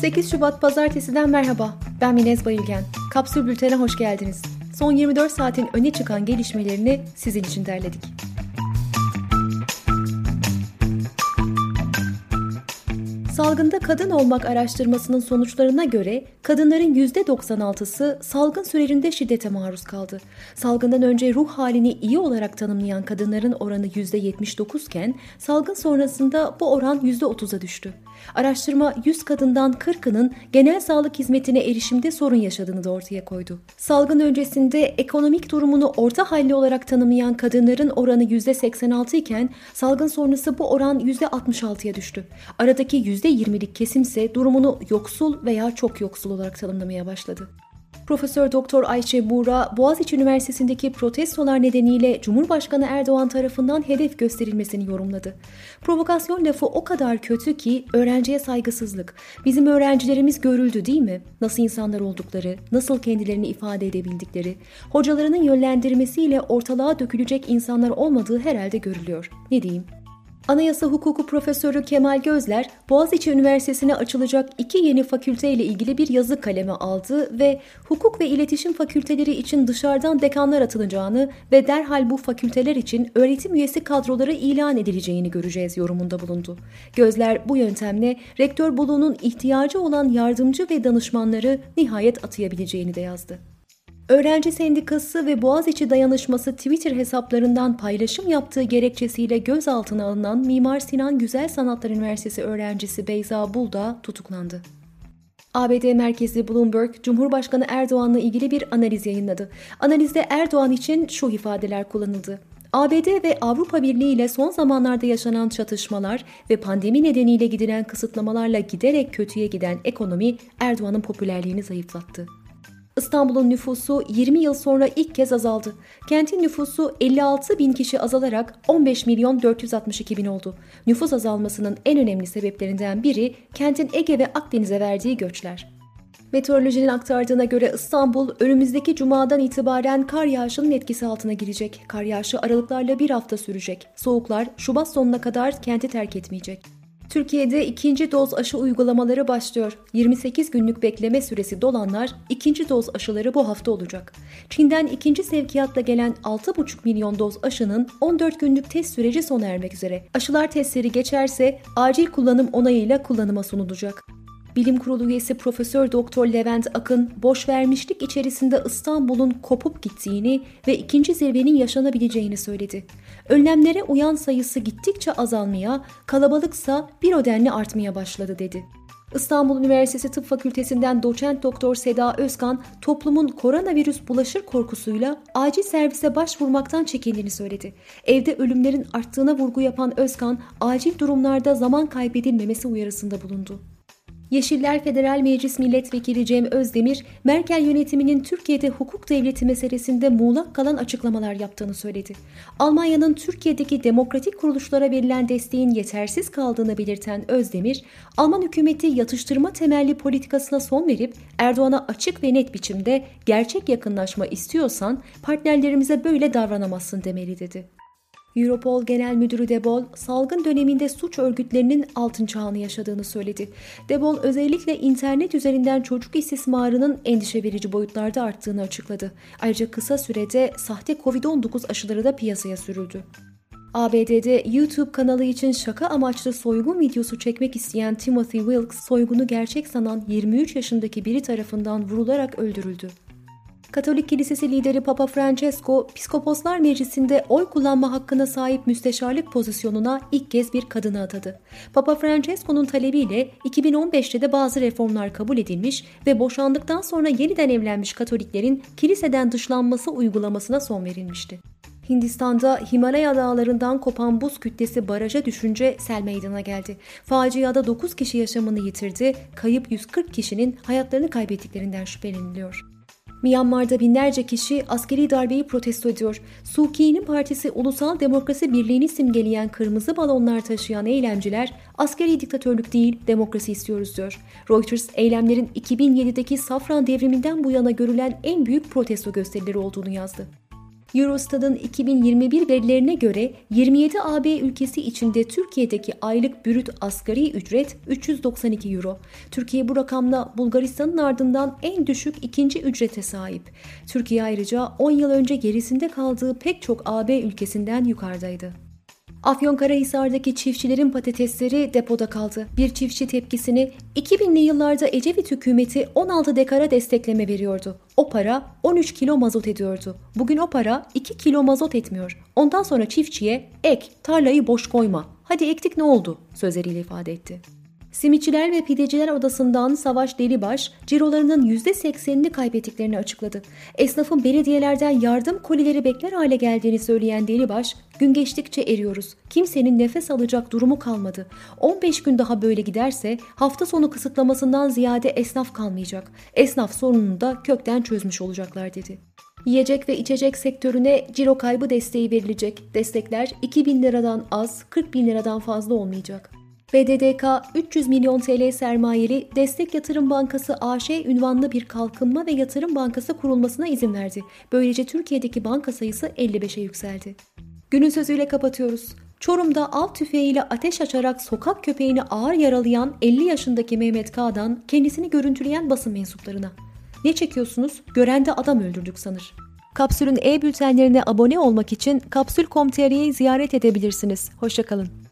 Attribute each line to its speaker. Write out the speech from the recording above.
Speaker 1: 8 Şubat Pazartesi'den merhaba. Ben Minez Bayılgen. Kapsül Bülten'e hoş geldiniz. Son 24 saatin öne çıkan gelişmelerini sizin için derledik. Salgında kadın olmak araştırmasının sonuçlarına göre kadınların %96'sı salgın sürecinde şiddete maruz kaldı. Salgından önce ruh halini iyi olarak tanımlayan kadınların oranı %79 iken salgın sonrasında bu oran %30'a düştü. Araştırma 100 kadından 40'ının genel sağlık hizmetine erişimde sorun yaşadığını da ortaya koydu. Salgın öncesinde ekonomik durumunu orta halli olarak tanımlayan kadınların oranı %86 iken salgın sonrası bu oran %66'ya düştü. Aradaki %20'lik kesimse durumunu yoksul veya çok yoksul olarak tanımlamaya başladı. Profesör Doktor Ayşe Buğra, Boğaziçi Üniversitesi'ndeki protestolar nedeniyle Cumhurbaşkanı Erdoğan tarafından hedef gösterilmesini yorumladı. Provokasyon lafı o kadar kötü ki öğrenciye saygısızlık. Bizim öğrencilerimiz görüldü değil mi? Nasıl insanlar oldukları, nasıl kendilerini ifade edebildikleri, hocalarının yönlendirmesiyle ortalığa dökülecek insanlar olmadığı herhalde görülüyor. Ne diyeyim? Anayasa Hukuku Profesörü Kemal Gözler, Boğaziçi Üniversitesi'ne açılacak iki yeni fakülte ile ilgili bir yazı kaleme aldı ve hukuk ve iletişim fakülteleri için dışarıdan dekanlar atılacağını ve derhal bu fakülteler için öğretim üyesi kadroları ilan edileceğini göreceğiz yorumunda bulundu. Gözler bu yöntemle rektör buluğunun ihtiyacı olan yardımcı ve danışmanları nihayet atayabileceğini de yazdı. Öğrenci Sendikası ve Boğaziçi Dayanışması Twitter hesaplarından paylaşım yaptığı gerekçesiyle gözaltına alınan Mimar Sinan Güzel Sanatlar Üniversitesi öğrencisi Beyza Bulda tutuklandı. ABD merkezli Bloomberg, Cumhurbaşkanı Erdoğan'la ilgili bir analiz yayınladı. Analizde Erdoğan için şu ifadeler kullanıldı. ABD ve Avrupa Birliği ile son zamanlarda yaşanan çatışmalar ve pandemi nedeniyle gidilen kısıtlamalarla giderek kötüye giden ekonomi Erdoğan'ın popülerliğini zayıflattı. İstanbul'un nüfusu 20 yıl sonra ilk kez azaldı. Kentin nüfusu 56 bin kişi azalarak 15 milyon 462 bin oldu. Nüfus azalmasının en önemli sebeplerinden biri kentin Ege ve Akdeniz'e verdiği göçler. Meteorolojinin aktardığına göre İstanbul önümüzdeki cumadan itibaren kar yağışının etkisi altına girecek. Kar yağışı aralıklarla bir hafta sürecek. Soğuklar Şubat sonuna kadar kenti terk etmeyecek. Türkiye'de ikinci doz aşı uygulamaları başlıyor. 28 günlük bekleme süresi dolanlar ikinci doz aşıları bu hafta olacak. Çin'den ikinci sevkiyatla gelen 6,5 milyon doz aşının 14 günlük test süreci sona ermek üzere. Aşılar testleri geçerse acil kullanım onayıyla kullanıma sunulacak. Bilim Kurulu üyesi Profesör Doktor Levent Akın, boş vermişlik içerisinde İstanbul'un kopup gittiğini ve ikinci zirvenin yaşanabileceğini söyledi. Önlemlere uyan sayısı gittikçe azalmaya, kalabalıksa bir o denli artmaya başladı dedi. İstanbul Üniversitesi Tıp Fakültesinden doçent doktor Seda Özkan, toplumun koronavirüs bulaşır korkusuyla acil servise başvurmaktan çekindiğini söyledi. Evde ölümlerin arttığına vurgu yapan Özkan, acil durumlarda zaman kaybedilmemesi uyarısında bulundu. Yeşiller Federal Meclis Milletvekili Cem Özdemir, Merkel yönetiminin Türkiye'de hukuk devleti meselesinde muğlak kalan açıklamalar yaptığını söyledi. Almanya'nın Türkiye'deki demokratik kuruluşlara verilen desteğin yetersiz kaldığını belirten Özdemir, Alman hükümeti yatıştırma temelli politikasına son verip Erdoğan'a açık ve net biçimde gerçek yakınlaşma istiyorsan partnerlerimize böyle davranamazsın demeli dedi. Europol Genel Müdürü Debol, salgın döneminde suç örgütlerinin altın çağını yaşadığını söyledi. Debol özellikle internet üzerinden çocuk istismarının endişe verici boyutlarda arttığını açıkladı. Ayrıca kısa sürede sahte Covid-19 aşıları da piyasaya sürüldü. ABD'de YouTube kanalı için şaka amaçlı soygun videosu çekmek isteyen Timothy Wilkes, soygunu gerçek sanan 23 yaşındaki biri tarafından vurularak öldürüldü. Katolik Kilisesi lideri Papa Francesco, Piskoposlar Meclisi'nde oy kullanma hakkına sahip müsteşarlık pozisyonuna ilk kez bir kadını atadı. Papa Francesco'nun talebiyle 2015'te de bazı reformlar kabul edilmiş ve boşandıktan sonra yeniden evlenmiş Katoliklerin kiliseden dışlanması uygulamasına son verilmişti. Hindistan'da Himalaya dağlarından kopan buz kütlesi baraja düşünce sel meydana geldi. Faciada 9 kişi yaşamını yitirdi, kayıp 140 kişinin hayatlarını kaybettiklerinden şüpheleniliyor. Myanmar'da binlerce kişi askeri darbeyi protesto ediyor. Suu Kyi'nin partisi Ulusal Demokrasi Birliği'ni simgeleyen kırmızı balonlar taşıyan eylemciler askeri diktatörlük değil demokrasi istiyoruz diyor. Reuters eylemlerin 2007'deki Safran devriminden bu yana görülen en büyük protesto gösterileri olduğunu yazdı. Eurostat'ın 2021 verilerine göre 27 AB ülkesi içinde Türkiye'deki aylık bürüt asgari ücret 392 euro. Türkiye bu rakamla Bulgaristan'ın ardından en düşük ikinci ücrete sahip. Türkiye ayrıca 10 yıl önce gerisinde kaldığı pek çok AB ülkesinden yukarıdaydı. Afyonkarahisar'daki çiftçilerin patatesleri depoda kaldı. Bir çiftçi tepkisini 2000'li yıllarda Ecevit hükümeti 16 dekara destekleme veriyordu. O para 13 kilo mazot ediyordu. Bugün o para 2 kilo mazot etmiyor. Ondan sonra çiftçiye ek, tarlayı boş koyma. Hadi ektik ne oldu? sözleriyle ifade etti. Simitçiler ve Pideciler Odası'ndan Savaş Delibaş, cirolarının %80'ini kaybettiklerini açıkladı. Esnafın belediyelerden yardım kolileri bekler hale geldiğini söyleyen Delibaş, gün geçtikçe eriyoruz. Kimsenin nefes alacak durumu kalmadı. 15 gün daha böyle giderse hafta sonu kısıtlamasından ziyade esnaf kalmayacak. Esnaf sorununu da kökten çözmüş olacaklar dedi. Yiyecek ve içecek sektörüne ciro kaybı desteği verilecek. Destekler 2 bin liradan az, 40 bin liradan fazla olmayacak. BDDK 300 milyon TL sermayeli Destek Yatırım Bankası AŞ ünvanlı bir kalkınma ve yatırım bankası kurulmasına izin verdi. Böylece Türkiye'deki banka sayısı 55'e yükseldi. Günün sözüyle kapatıyoruz. Çorum'da av tüfeğiyle ateş açarak sokak köpeğini ağır yaralayan 50 yaşındaki Mehmet K'dan kendisini görüntüleyen basın mensuplarına. Ne çekiyorsunuz? Görende adam öldürdük sanır. Kapsül'ün e-bültenlerine abone olmak için kapsül.com.tr'yi ziyaret edebilirsiniz. Hoşçakalın.